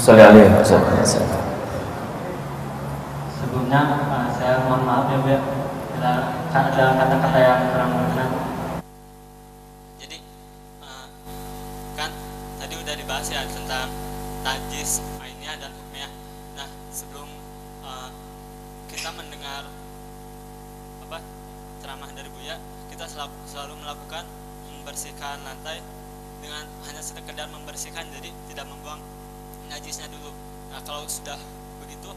Sallallahu alaihi wasallam. Sebelumnya uh, saya mohon maaf ya Bu ya. Bila ada kata-kata yang kurang berkenan. Jadi uh, kan tadi udah dibahas ya tentang najis ainnya dan hukumnya. Nah, sebelum uh, kita mendengar apa ceramah dari Buya, kita selalu, selalu melakukan membersihkan lantai dengan hanya sekedar membersihkan jadi tidak membuang najisnya dulu. Nah, kalau sudah begitu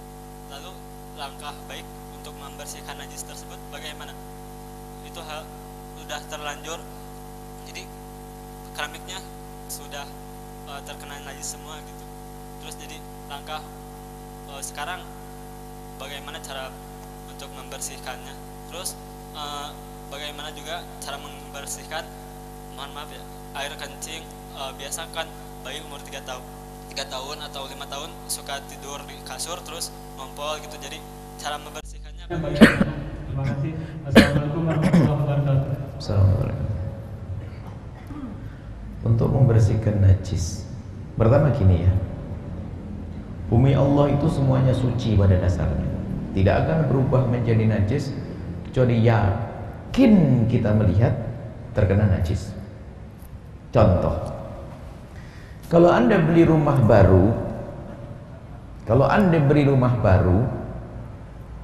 lalu langkah baik untuk membersihkan najis tersebut bagaimana? Itu hal sudah terlanjur jadi keramiknya sudah uh, terkena najis semua gitu. Terus jadi langkah uh, sekarang bagaimana cara untuk membersihkannya? Terus uh, bagaimana juga cara membersihkan mohon maaf ya air kencing uh, biasa kan bayi umur 3 tahun tiga tahun atau lima tahun suka tidur di kasur terus ngompol gitu jadi cara membersihkannya bagaimana? Terima kasih. Assalamualaikum warahmatullahi wabarakatuh. Assalamualaikum. Untuk membersihkan najis. Pertama gini ya. Bumi Allah itu semuanya suci pada dasarnya. Tidak akan berubah menjadi najis kecuali yakin kita melihat terkena najis. Contoh. Kalau Anda beli rumah baru, kalau Anda beli rumah baru,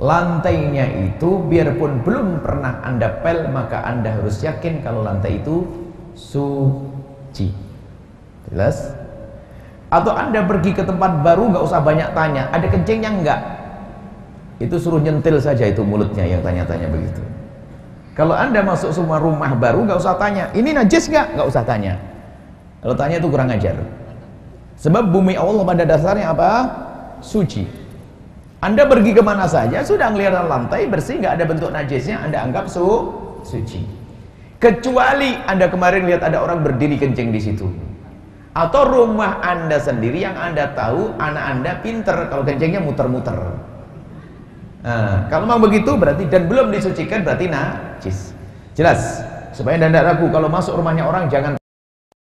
lantainya itu biarpun belum pernah Anda pel, maka Anda harus yakin kalau lantai itu suci. Jelas? Atau Anda pergi ke tempat baru nggak usah banyak tanya, ada kencingnya enggak? Itu suruh nyentil saja itu mulutnya yang tanya-tanya begitu. Kalau Anda masuk semua rumah baru nggak usah tanya, ini najis nggak? Nggak usah tanya. Kalau tanya itu kurang ajar. Sebab bumi Allah pada dasarnya apa? Suci. Anda pergi ke mana saja, sudah ngelihat lantai bersih, nggak ada bentuk najisnya, Anda anggap su suci. Kecuali Anda kemarin lihat ada orang berdiri kencing di situ. Atau rumah Anda sendiri yang Anda tahu anak Anda pinter kalau kencingnya muter-muter. Nah, kalau memang begitu berarti dan belum disucikan berarti najis. Jelas. Supaya Anda tidak ragu kalau masuk rumahnya orang jangan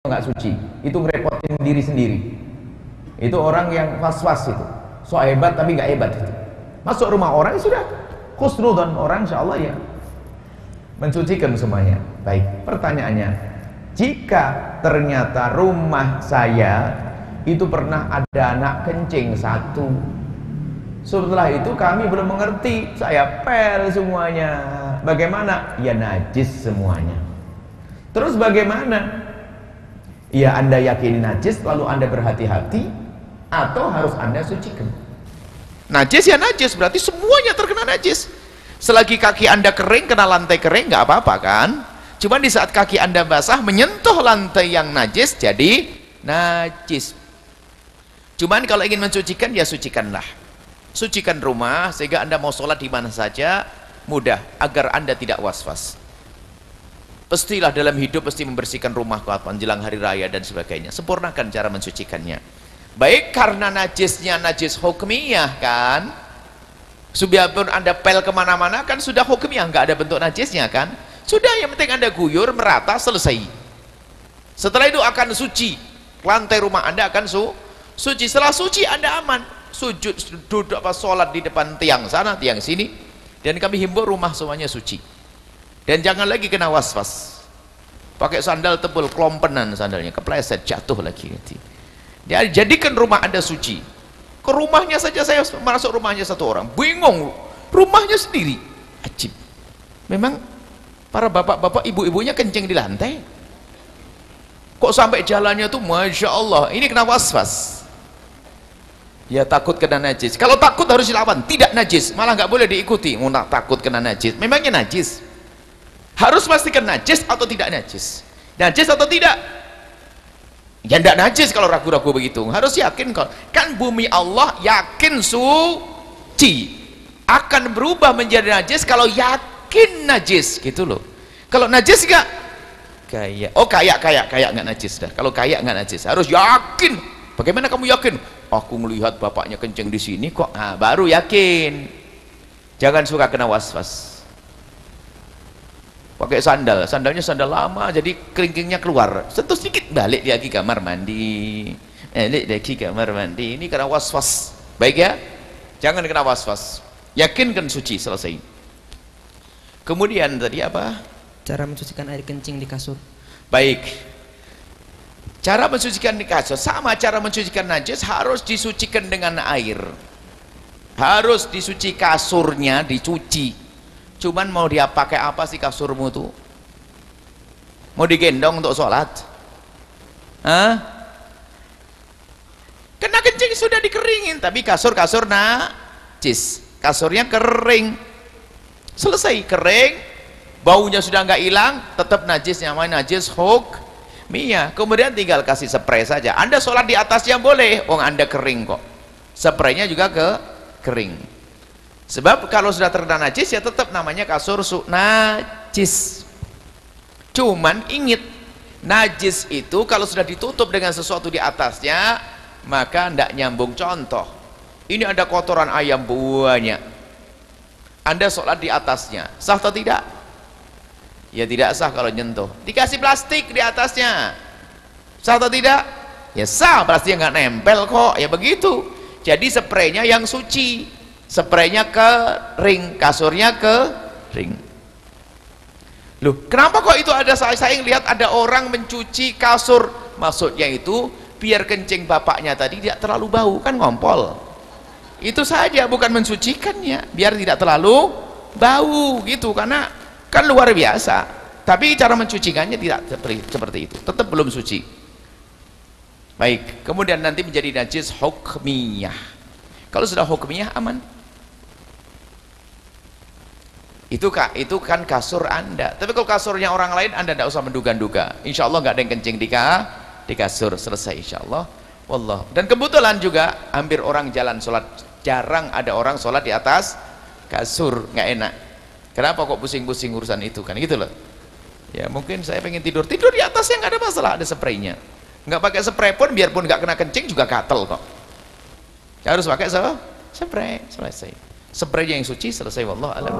nggak suci. Itu ngerepotin diri sendiri. Itu orang yang was-was itu. So hebat tapi nggak hebat itu. Masuk rumah orang ya sudah khusnudan orang insya Allah ya mensucikan semuanya. Baik, pertanyaannya, jika ternyata rumah saya itu pernah ada anak kencing satu, setelah itu kami belum mengerti, saya pel semuanya. Bagaimana? Ya najis semuanya. Terus bagaimana? Ya Anda yakini najis lalu Anda berhati-hati atau harus Anda sucikan. Najis ya najis, berarti semuanya terkena najis. Selagi kaki Anda kering, kena lantai kering, nggak apa-apa kan? Cuman di saat kaki Anda basah, menyentuh lantai yang najis, jadi najis. Cuman kalau ingin mensucikan, ya sucikanlah. Sucikan rumah, sehingga Anda mau sholat di mana saja, mudah, agar Anda tidak was-was. Pastilah dalam hidup pasti membersihkan rumah kapan jelang hari raya dan sebagainya. Sempurnakan cara mensucikannya. Baik karena najisnya najis hukmiyah kan. Subiapun anda pel ke mana-mana kan sudah hukmiyah, nggak ada bentuk najisnya kan. Sudah yang penting anda guyur merata selesai. Setelah itu akan suci. Lantai rumah anda akan su suci. Setelah suci anda aman. Sujud duduk apa sholat di depan tiang sana tiang sini. Dan kami himbau rumah semuanya suci dan jangan lagi kena was-was pakai sandal tebal kelompenan sandalnya kepleset jatuh lagi nanti ya, jadikan rumah anda suci. Ke rumahnya saja saya masuk rumahnya satu orang. Bingung. Rumahnya sendiri. Ajib. Memang para bapak-bapak ibu-ibunya kencing di lantai. Kok sampai jalannya tuh Masya Allah ini kena was-was. Ya takut kena najis. Kalau takut harus dilawan tidak najis. Malah nggak boleh diikuti. Mau takut kena najis. Memangnya najis? Harus pastikan najis atau tidak najis? Najis atau tidak ya tidak najis kalau ragu-ragu begitu. Harus yakin kok. Kan bumi Allah yakin suci. Akan berubah menjadi najis kalau yakin najis. Gitu loh. Kalau najis enggak kayak oh kayak kayak kayak enggak najis dah. Kalau kayak enggak najis harus yakin. Bagaimana kamu yakin? Aku melihat bapaknya kenceng di sini kok. Nah, baru yakin. Jangan suka kena was-was pakai sandal sandalnya sandal lama jadi keringkingnya keluar sentuh sedikit balik lagi kamar mandi eh, lagi kamar mandi. Ini kena was-was. Baik ya? Jangan kena was-was. Yakinkan suci selesai. Kemudian tadi apa? Cara mensucikan air kencing di kasur. Baik. Cara mensucikan di kasur sama cara mensucikan najis harus disucikan dengan air. Harus disuci kasurnya, dicuci. Cuman mau dia pakai apa sih kasurmu tuh? Mau digendong untuk sholat? Hah? Kena kencing sudah dikeringin, tapi kasur-kasur najis. Kasurnya kering. Selesai kering, baunya sudah nggak hilang, tetap najis namanya najis hok Mia. Kemudian tinggal kasih spray saja. Anda sholat di atasnya boleh, oh Anda kering kok. Spraynya juga ke kering. Sebab kalau sudah terkena najis ya tetap namanya kasur su najis. Cuman ingat najis itu kalau sudah ditutup dengan sesuatu di atasnya maka tidak nyambung contoh. Ini ada kotoran ayam banyak. Anda sholat di atasnya, sah atau tidak? Ya tidak sah kalau nyentuh. Dikasih plastik di atasnya, sah atau tidak? Ya sah, plastiknya nggak nempel kok. Ya begitu. Jadi spraynya yang suci, spraynya ke ring, kasurnya ke ring. Loh, kenapa kok itu ada saya, saya lihat ada orang mencuci kasur? Maksudnya itu biar kencing bapaknya tadi tidak terlalu bau, kan ngompol. Itu saja bukan mensucikannya, biar tidak terlalu bau gitu karena kan luar biasa. Tapi cara mencucikannya tidak seperti itu, tetap belum suci. Baik, kemudian nanti menjadi najis hukmiyah. Kalau sudah hukmiyah aman itu kak itu kan kasur anda. Tapi kalau kasurnya orang lain anda tidak usah menduga-duga. Insya Allah nggak ada yang kencing di, ka, di kasur. Selesai insya Allah Wallah. Dan kebetulan juga hampir orang jalan sholat. Jarang ada orang sholat di atas kasur. Nggak enak. Kenapa kok pusing-pusing urusan itu? Kan gitu loh. Ya mungkin saya pengen tidur. Tidur di atasnya nggak ada masalah ada spraynya. Nggak pakai spray pun biarpun nggak kena kencing juga gatel kok. Harus pakai so, spray. Selesai Spraynya yang suci selesai wallah alam